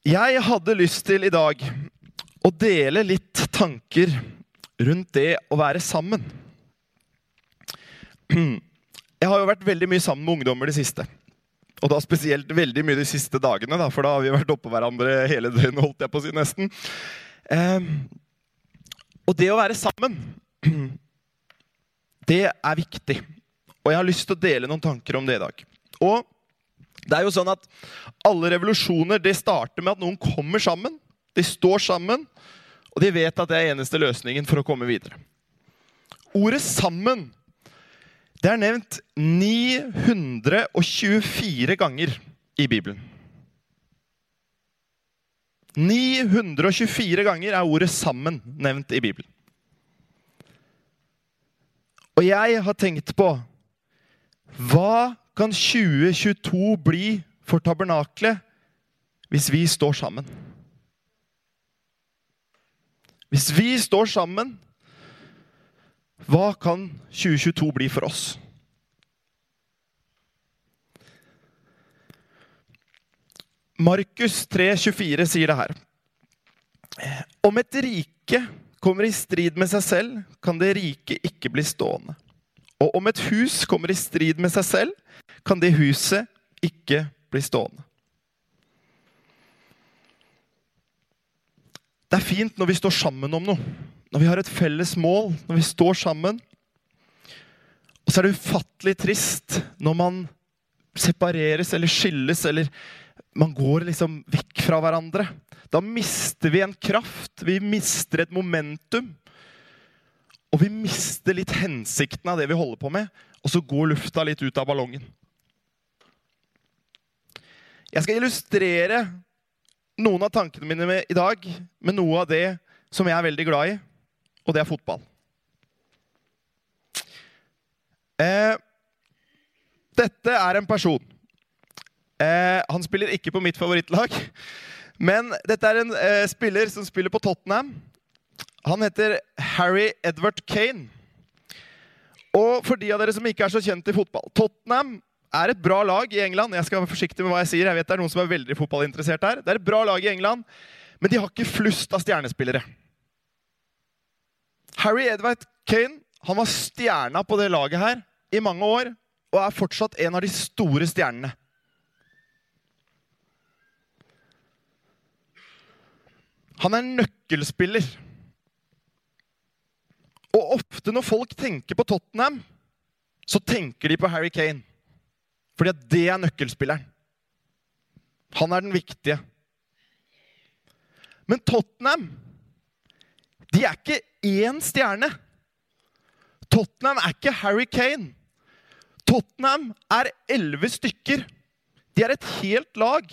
Jeg hadde lyst til i dag å dele litt tanker rundt det å være sammen. Jeg har jo vært veldig mye sammen med ungdommer det siste. Og da spesielt veldig mye de siste dagene, da, for da har vi vært oppå hverandre hele døgnet. holdt jeg på å si nesten. Eh, og det å være sammen, det er viktig. Og jeg har lyst til å dele noen tanker om det i dag. Og det er jo sånn at Alle revolusjoner det starter med at noen kommer sammen. De står sammen, og de vet at det er eneste løsningen for å komme videre. Ordet 'sammen' det er nevnt 924 ganger i Bibelen. 924 ganger er ordet 'sammen' nevnt i Bibelen. Og jeg har tenkt på hva kan 2022 bli for tabernaklet hvis vi står sammen? Hvis vi står sammen, hva kan 2022 bli for oss? Markus 3,24 sier det her. Om et rike kommer i strid med seg selv, kan det rike ikke bli stående. Og om et hus kommer i strid med seg selv, kan det huset ikke bli stående. Det er fint når vi står sammen om noe, når vi har et felles mål, når vi står sammen. Og så er det ufattelig trist når man separeres eller skilles, eller man går liksom vekk fra hverandre. Da mister vi en kraft, vi mister et momentum. Og vi mister litt hensikten av det vi holder på med, og så går lufta litt ut av ballongen. Jeg skal illustrere noen av tankene mine med, i dag med noe av det som jeg er veldig glad i, og det er fotball. Eh, dette er en person. Eh, han spiller ikke på mitt favorittlag, men dette er en eh, spiller som spiller på Tottenham. Han heter Harry Edward Kane. Og for de av dere som ikke er så kjent i fotball Tottenham er et bra lag i England. Jeg skal være forsiktig med hva jeg sier. Jeg vet det er noen som er veldig fotballinteressert her. Det er et bra lag i England, men de har ikke flust av stjernespillere. Harry Edward Kane han var stjerna på det laget her i mange år og er fortsatt en av de store stjernene. Han er nøkkelspiller. Ofte når folk tenker på Tottenham, så tenker de på Harry Kane. Fordi at det er nøkkelspilleren. Han er den viktige. Men Tottenham de er ikke én stjerne. Tottenham er ikke Harry Kane. Tottenham er elleve stykker. De er et helt lag.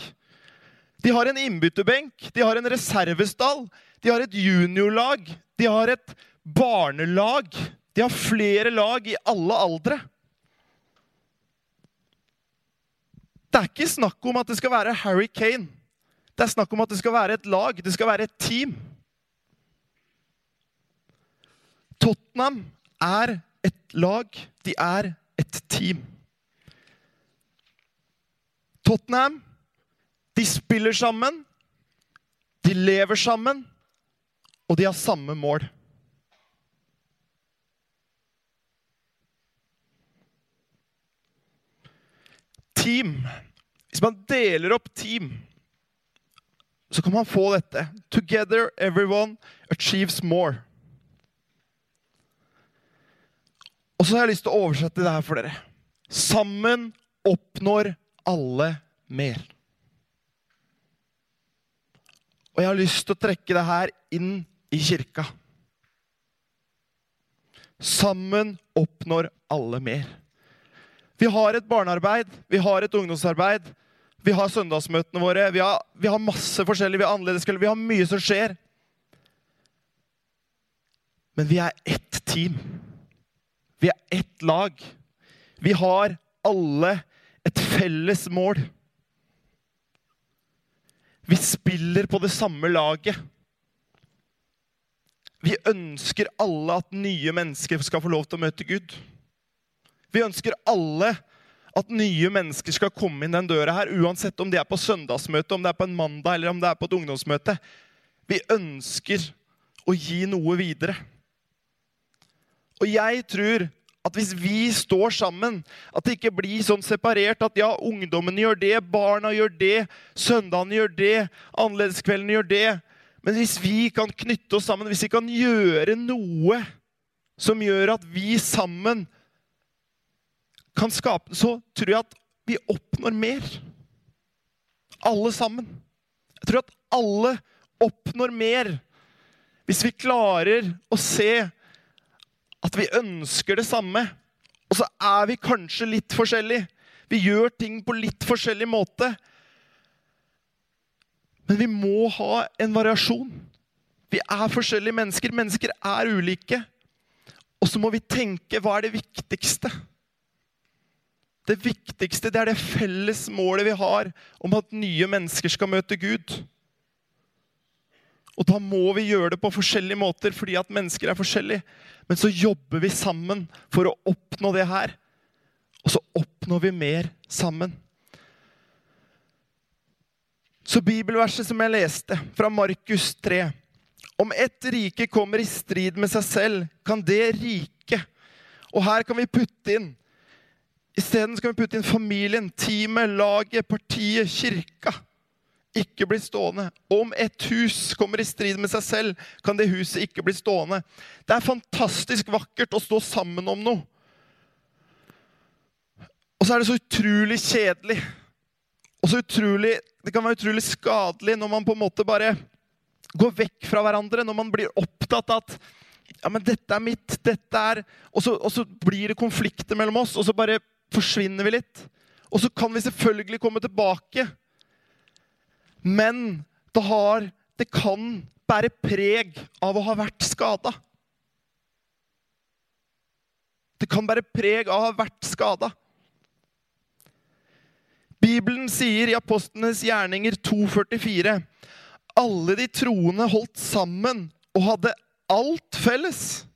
De har en innbytterbenk, de har en reservestall, de har et juniorlag, de har et barnelag. De har flere lag i alle aldre. Det er ikke snakk om at det skal være Harry Kane. Det er snakk om at det skal være et lag, det skal være et team. Tottenham er et lag, de er et team. Tottenham, de spiller sammen, de lever sammen, og de har samme mål. Team. Hvis man deler opp team, så kan man få dette. Together everyone achieves more. Og så har jeg lyst til å oversette det her for dere. Sammen oppnår alle mer. Og jeg har lyst til å trekke det her inn i kirka. Sammen oppnår alle mer. Vi har et barnearbeid, vi har et ungdomsarbeid, vi har søndagsmøtene våre, vi har, vi har masse forskjellig, vi har annerledeskvelder, vi har mye som skjer. Men vi er ett team. Vi er ett lag. Vi har alle et felles mål. Vi spiller på det samme laget. Vi ønsker alle at nye mennesker skal få lov til å møte Gud. Vi ønsker alle at nye mennesker skal komme inn den døra her, uansett om de er på søndagsmøte, om det er på en mandag eller om det er på et ungdomsmøte. Vi ønsker å gi noe videre. Og jeg tror at hvis vi står sammen, at det ikke blir sånn separert at ja, ungdommen gjør det, barna gjør det, søndagene gjør det, annerledeskveldene gjør det. Men hvis vi kan knytte oss sammen, hvis vi kan gjøre noe som gjør at vi sammen kan skape Så tror jeg at vi oppnår mer. Alle sammen. Jeg tror at alle oppnår mer hvis vi klarer å se at vi ønsker det samme. Og så er vi kanskje litt forskjellige. Vi gjør ting på litt forskjellig måte. Men vi må ha en variasjon. Vi er forskjellige mennesker. Mennesker er ulike. Og så må vi tenke hva er det viktigste? Det viktigste det er det felles målet vi har om at nye mennesker skal møte Gud. Og da må vi gjøre det på forskjellige måter fordi at mennesker er forskjellige. Men så jobber vi sammen for å oppnå det her. Og så oppnår vi mer sammen. Så bibelverset som jeg leste, fra Markus 3 Om ett rike kommer i strid med seg selv, kan det rike Og her kan vi putte inn Isteden skal vi putte inn familien, teamet, laget, partiet, kirka ikke bli stående. Om et hus kommer i strid med seg selv, kan det huset ikke bli stående. Det er fantastisk vakkert å stå sammen om noe. Og så er det så utrolig kjedelig. Og så utrolig, Det kan være utrolig skadelig når man på en måte bare går vekk fra hverandre. Når man blir opptatt av at ja, men dette er mitt, dette er og så, og så blir det konflikter mellom oss, og så bare forsvinner vi litt. Og så kan vi selvfølgelig komme tilbake men det, har, det kan bære preg av å ha vært skada. Det kan bære preg av å ha vært skada. Bibelen sier i Apostlenes gjerninger 2,44 alle de troende holdt sammen og hadde alt felles.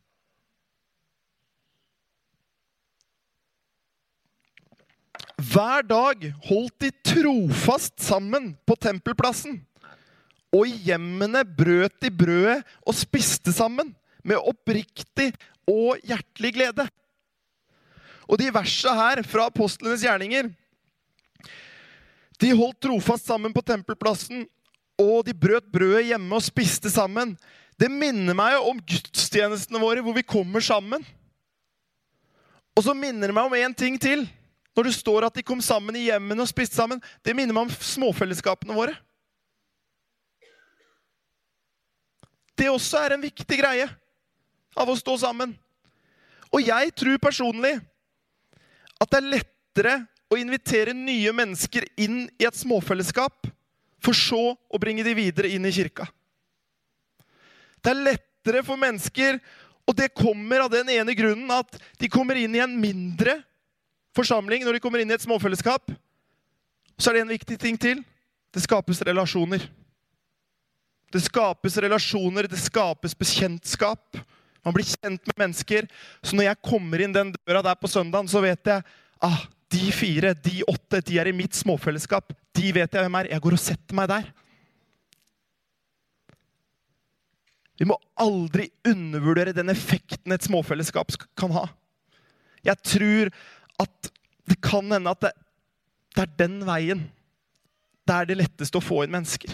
Hver dag holdt de trofast sammen på tempelplassen. Og i hjemmene brøt de brødet og spiste sammen med oppriktig og hjertelig glede. Og de versa her fra apostlenes gjerninger De holdt trofast sammen på tempelplassen, og de brøt brødet hjemme og spiste sammen. Det minner meg om gudstjenestene våre, hvor vi kommer sammen. Og så minner det meg om én ting til. Når det står at de kom sammen i hjemmene og spiste sammen, det minner meg om småfellesskapene våre. Det også er en viktig greie av å stå sammen. Og jeg tror personlig at det er lettere å invitere nye mennesker inn i et småfellesskap, for så å bringe de videre inn i kirka. Det er lettere for mennesker, og det kommer av den ene grunnen at de kommer inn i en mindre forsamling, når de kommer inn i et småfellesskap, så er det en viktig ting til. Det skapes relasjoner. Det skapes relasjoner, det skapes bekjentskap. Man blir kjent med mennesker. Så når jeg kommer inn den døra der på søndagen, så vet jeg ah, de fire, de åtte, de er i mitt småfellesskap. De vet jeg hvem er. Jeg går og setter meg der. Vi må aldri undervurdere den effekten et småfellesskap kan ha. Jeg tror at det kan hende at det, det er den veien det er det letteste å få inn mennesker.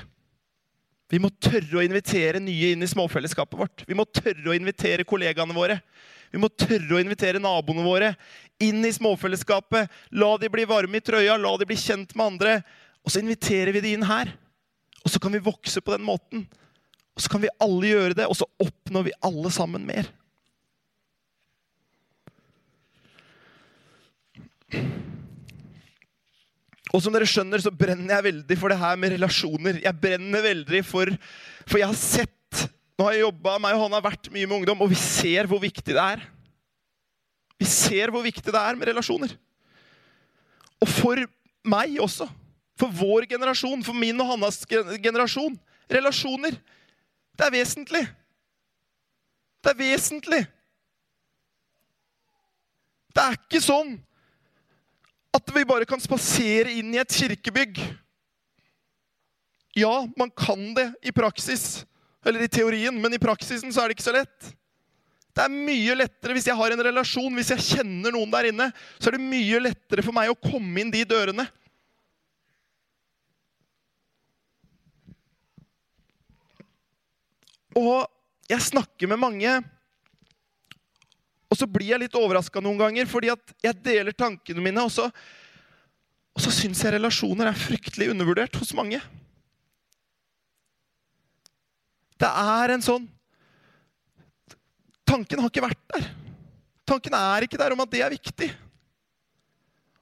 Vi må tørre å invitere nye inn i småfellesskapet vårt. Vi må tørre å invitere kollegaene våre. Vi må tørre å invitere naboene våre inn i småfellesskapet. La de bli varme i trøya, la de bli kjent med andre. Og så inviterer vi de inn her. Og så kan vi vokse på den måten. Og så kan vi alle gjøre det, og så oppnår vi alle sammen mer. Og som dere skjønner, så brenner jeg veldig for det her med relasjoner. Jeg brenner veldig for For jeg har sett Nå har jeg jobba, meg og han har vært mye med ungdom, og vi ser hvor viktig det er. Vi ser hvor viktig det er med relasjoner. Og for meg også. For vår generasjon, for min og Hannas generasjon. Relasjoner. Det er vesentlig. Det er vesentlig. Det er ikke sånn At vi bare kan spasere inn i et kirkebygg. Ja, man kan det i praksis, eller i teorien, men i praksisen så er det ikke så lett. Det er mye lettere hvis jeg har en relasjon, hvis jeg kjenner noen der inne, så er det mye lettere for meg å komme inn de dørene. Og jeg snakker med mange, og så blir jeg litt overraska noen ganger, fordi at jeg deler tankene mine, og så, og så syns jeg relasjoner er fryktelig undervurdert hos mange. Det er en sånn Tanken har ikke vært der. Tanken er ikke der om at det er viktig.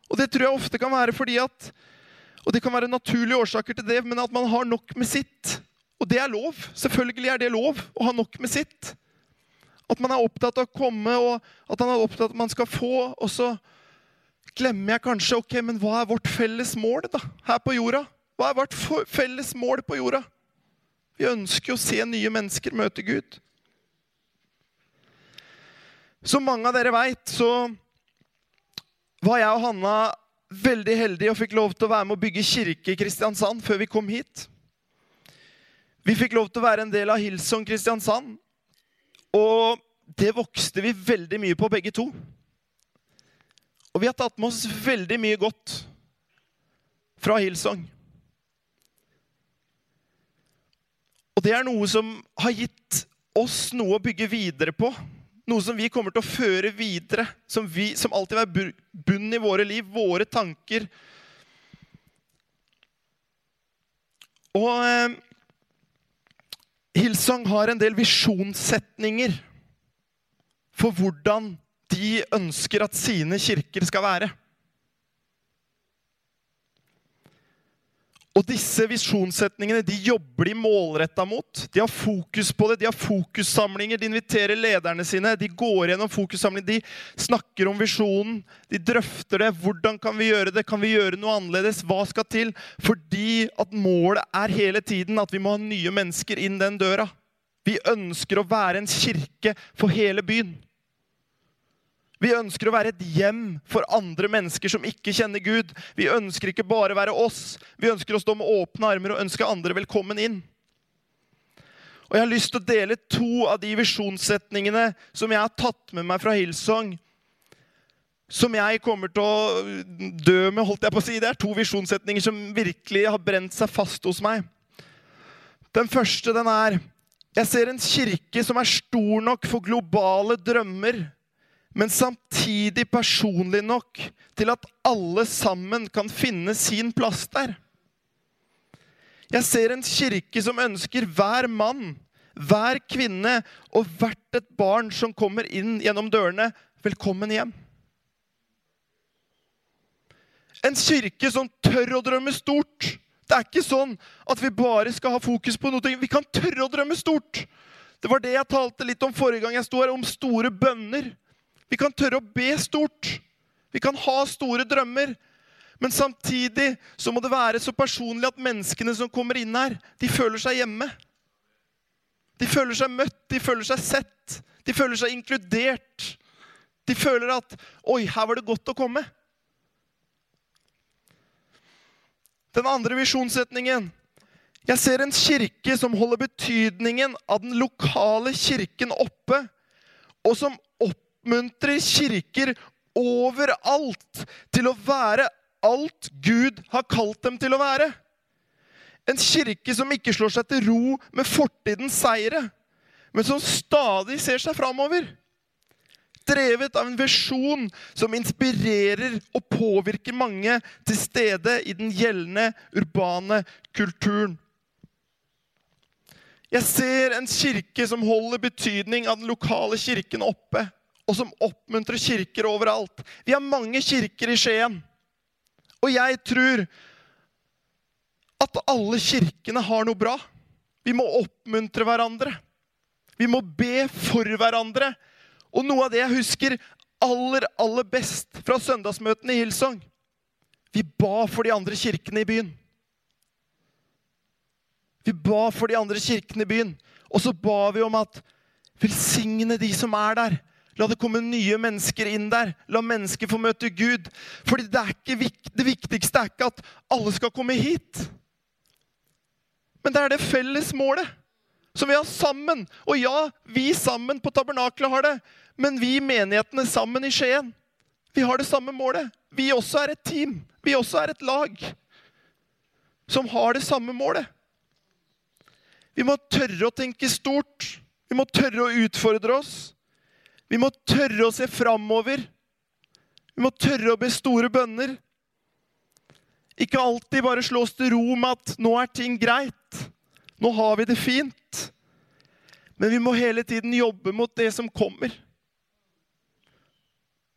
Og det tror jeg ofte kan være fordi at Og det kan være naturlige årsaker til det, men at man har nok med sitt. Og det er lov. Selvfølgelig er det lov å ha nok med sitt. At man er opptatt av å komme, og at man er opptatt av at man skal få. Og så glemmer jeg kanskje ok, men hva er vårt felles mål da, her på jorda? Hva er vårt felles mål på jorda? Vi ønsker å se nye mennesker møte Gud. Som mange av dere veit, så var jeg og Hanna veldig heldige og fikk lov til å være med å bygge kirke i Kristiansand før vi kom hit. Vi fikk lov til å være en del av Hillsong Kristiansand. Og det vokste vi veldig mye på, begge to. Og vi har tatt med oss veldig mye godt fra Hillsong. Og det er noe som har gitt oss noe å bygge videre på. Noe som vi kommer til å føre videre, som, vi, som alltid er bunnen i våre liv, våre tanker. Og eh, Hillsong har en del visjonssetninger for hvordan de ønsker at sine kirker skal være. Og disse visjonssetningene de jobber de målretta mot. De har fokus på det. De har fokussamlinger. De inviterer lederne sine. De går gjennom fokussamlinger. De snakker om visjonen. De drøfter det. Hvordan kan vi gjøre det? Kan vi gjøre noe annerledes? Hva skal til? Fordi at målet er hele tiden at vi må ha nye mennesker inn den døra. Vi ønsker å være en kirke for hele byen. Vi ønsker å være et hjem for andre mennesker som ikke kjenner Gud. Vi ønsker ikke bare å være oss. Vi ønsker å stå med åpne armer og ønske andre velkommen inn. Og Jeg har lyst til å dele to av de visjonssetningene som jeg har tatt med meg fra Hillsong. Som jeg kommer til å dø med. holdt jeg på å si. Det er to visjonssetninger som virkelig har brent seg fast hos meg. Den første den er Jeg ser en kirke som er stor nok for globale drømmer men samtidig personlig nok til at alle sammen kan finne sin plass der. Jeg ser en kirke som ønsker hver mann, hver kvinne og hvert et barn som kommer inn gjennom dørene, velkommen hjem. En kirke som tør å drømme stort. Det er ikke sånn at vi bare skal ha fokus på noe. Vi kan tørre å drømme stort. Det var det jeg talte litt om forrige gang jeg sto her, om store bønner. Vi kan tørre å be stort. Vi kan ha store drømmer. Men samtidig så må det være så personlig at menneskene som kommer inn her, de føler seg hjemme. De føler seg møtt, de føler seg sett, de føler seg inkludert. De føler at 'Oi, her var det godt å komme'. Den andre visjonssetningen. Jeg ser en kirke som holder betydningen av den lokale kirken oppe, og som oppmuntrer kirker overalt til å være alt Gud har kalt dem til å være. En kirke som ikke slår seg til ro med fortidens seire, men som stadig ser seg framover. Drevet av en visjon som inspirerer og påvirker mange til stede i den gjeldende urbane kulturen. Jeg ser en kirke som holder betydning av den lokale kirken oppe og som oppmuntrer kirker overalt. Vi har mange kirker i Skien. Og jeg tror at alle kirkene har noe bra. Vi må oppmuntre hverandre. Vi må be for hverandre. Og noe av det jeg husker aller, aller best fra søndagsmøtene i Hilsong Vi ba for de andre kirkene i byen. Vi ba for de andre kirkene i byen. Og så ba vi om at velsigne de som er der. La det komme nye mennesker inn der. La mennesker få møte Gud. Fordi det, det viktigste er ikke at alle skal komme hit. Men det er det felles målet som vi har sammen. Og ja, vi sammen på tabernaklet har det. Men vi menighetene sammen i Skien, vi har det samme målet. Vi også er et team. Vi også er et lag som har det samme målet. Vi må tørre å tenke stort. Vi må tørre å utfordre oss. Vi må tørre å se framover. Vi må tørre å be store bønner. Ikke alltid bare slå oss til ro med at nå er ting greit. Nå har vi det fint. Men vi må hele tiden jobbe mot det som kommer.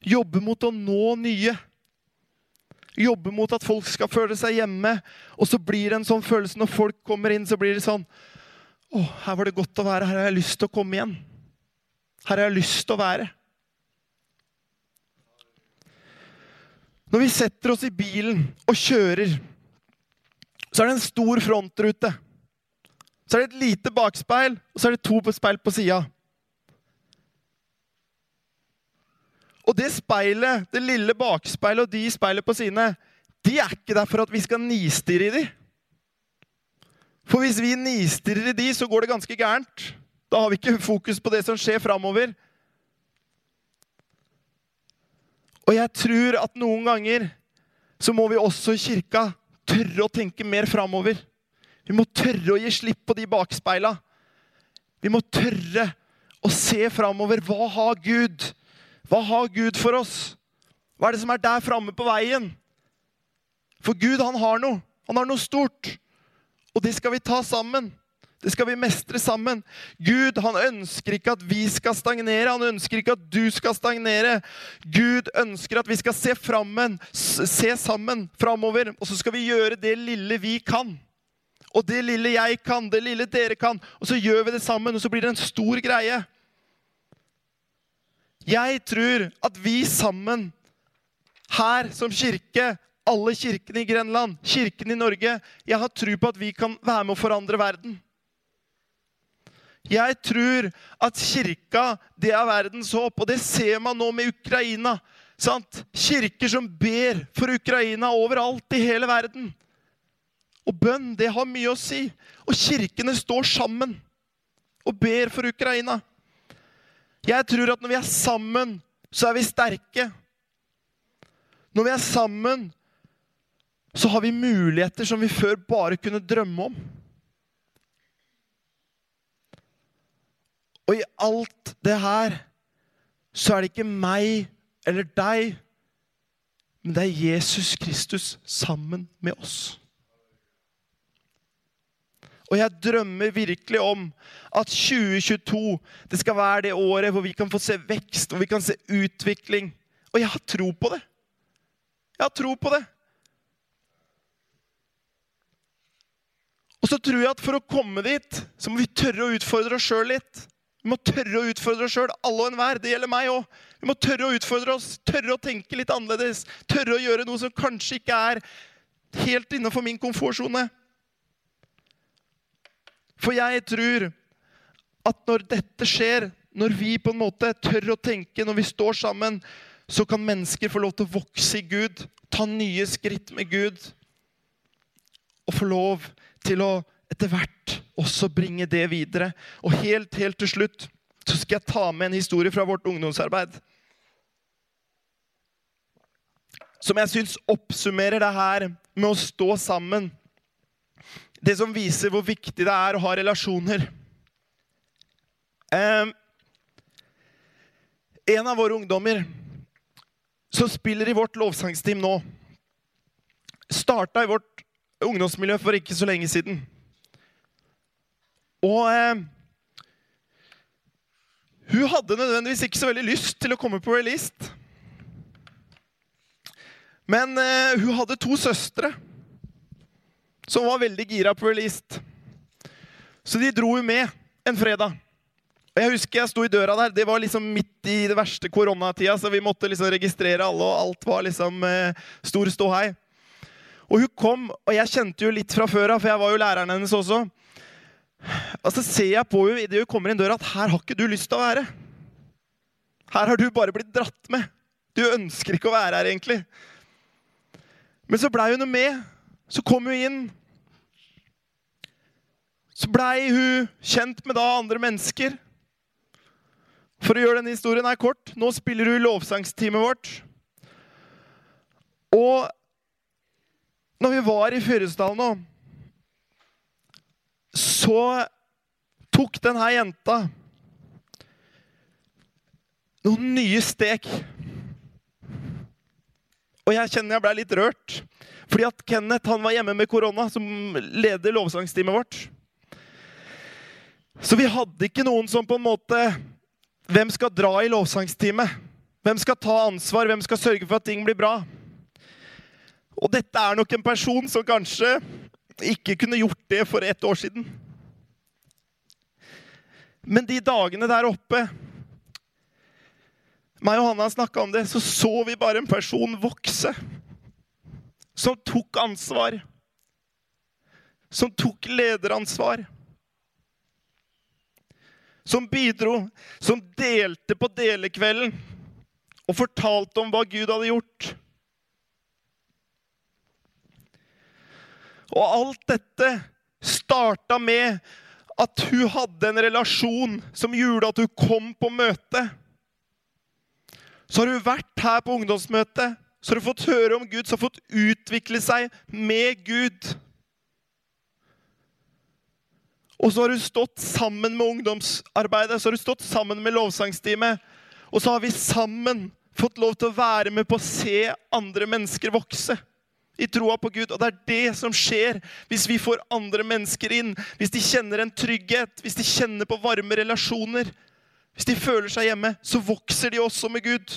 Jobbe mot å nå nye. Jobbe mot at folk skal føle seg hjemme. Og så blir det en sånn følelse når folk kommer inn, så blir det sånn Å, her var det godt å være. Her har jeg lyst til å komme igjen. Her har jeg lyst til å være. Når vi setter oss i bilen og kjører, så er det en stor frontrute. Så er det et lite bakspeil, og så er det to speil på sida. Og det speilet, det lille bakspeilet og de speilene på sidene, de er ikke der for at vi skal nistirre i de. For hvis vi nistirrer i de, så går det ganske gærent. Da har vi ikke fokus på det som skjer framover. Og jeg tror at noen ganger så må vi også i kirka tørre å tenke mer framover. Vi må tørre å gi slipp på de bakspeila. Vi må tørre å se framover. Hva har Gud? Hva har Gud for oss? Hva er det som er der framme på veien? For Gud, han har noe. Han har noe stort. Og det skal vi ta sammen. Det skal vi mestre sammen. Gud han ønsker ikke at vi skal stagnere. Han ønsker ikke at du skal stagnere. Gud ønsker at vi skal se frammen, se sammen framover. Og så skal vi gjøre det lille vi kan. Og det lille jeg kan, det lille dere kan. Og så gjør vi det sammen, og så blir det en stor greie. Jeg tror at vi sammen, her som kirke, alle kirkene i Grenland, kirken i Norge Jeg har tro på at vi kan være med å forandre verden. Jeg tror at kirka, det er verdens håp, og det ser man nå med Ukraina. Sant? Kirker som ber for Ukraina overalt i hele verden. Og bønn, det har mye å si. Og kirkene står sammen og ber for Ukraina. Jeg tror at når vi er sammen, så er vi sterke. Når vi er sammen, så har vi muligheter som vi før bare kunne drømme om. Og i alt det her så er det ikke meg eller deg, men det er Jesus Kristus sammen med oss. Og jeg drømmer virkelig om at 2022 det skal være det året hvor vi kan få se vekst, hvor vi kan se utvikling. Og jeg har tro på det. Jeg har tro på det. Og så tror jeg at for å komme dit, så må vi tørre å utfordre oss sjøl litt. Vi må tørre å utfordre oss sjøl, alle og enhver. Det gjelder meg òg. Vi må tørre å utfordre oss, tørre å tenke litt annerledes. Tørre å gjøre noe som kanskje ikke er helt innenfor min komfortsone. For jeg tror at når dette skjer, når vi på en måte tør å tenke, når vi står sammen, så kan mennesker få lov til å vokse i Gud, ta nye skritt med Gud. Og få lov til å etter hvert også bringe det videre. Og helt, helt til slutt så skal jeg ta med en historie fra vårt ungdomsarbeid. Som jeg syns oppsummerer det her med å stå sammen. Det som viser hvor viktig det er å ha relasjoner. Eh, en av våre ungdommer som spiller i vårt lovsangsteam nå, starta i vårt ungdomsmiljø for ikke så lenge siden. Og eh, hun hadde nødvendigvis ikke så veldig lyst til å komme på release. Men eh, hun hadde to søstre som var veldig gira på release. Så de dro hun med en fredag. Og Jeg husker jeg sto i døra der. Det var liksom midt i det verste koronatida, så vi måtte liksom registrere alle, og alt var liksom eh, stor ståhei. Og hun kom, og jeg kjente jo litt fra før av, for jeg var jo læreren hennes også. Og så ser jeg på henne idet hun kommer inn døra, at her har ikke du lyst til å være. Her har du bare blitt dratt med. Du ønsker ikke å være her, egentlig. Men så blei hun med. Så kom hun inn. Så blei hun kjent med da andre mennesker. For å gjøre denne historien her kort, nå spiller hun lovsangsteamet vårt. Og når vi var i Fyresdal nå, så tok denne jenta noen nye steg. Og jeg kjenner jeg ble litt rørt. Fordi at Kenneth han var hjemme med korona, som leder lovsangsteamet vårt. Så vi hadde ikke noen som på en måte Hvem skal dra i lovsangsteamet? Hvem skal ta ansvar? Hvem skal sørge for at ting blir bra? Og dette er nok en person som kanskje ikke kunne gjort det for ett år siden. Men de dagene der oppe meg og Hanna snakka om det, så så vi bare en person vokse. Som tok ansvar. Som tok lederansvar. Som bidro, som delte på delekvelden og fortalte om hva Gud hadde gjort. Og alt dette starta med at hun hadde en relasjon som gjorde at hun kom på møte. Så har hun vært her på ungdomsmøtet, så har hun fått høre om Gud, så har hun fått utvikle seg med Gud. Og så har hun stått sammen med ungdomsarbeidet, så har hun stått sammen med lovsangsteamet. Og så har vi sammen fått lov til å være med på å se andre mennesker vokse i troa på Gud. Og det er det som skjer hvis vi får andre mennesker inn. Hvis de kjenner en trygghet, hvis de kjenner på varme relasjoner. Hvis de føler seg hjemme, så vokser de også med Gud.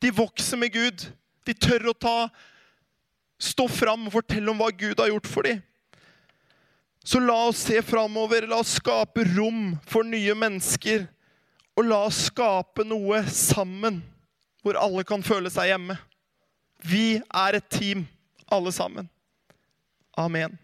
De vokser med Gud. De tør å ta, stå fram og fortelle om hva Gud har gjort for dem. Så la oss se framover. La oss skape rom for nye mennesker. Og la oss skape noe sammen hvor alle kan føle seg hjemme. Vi er et team, alle sammen. Amen.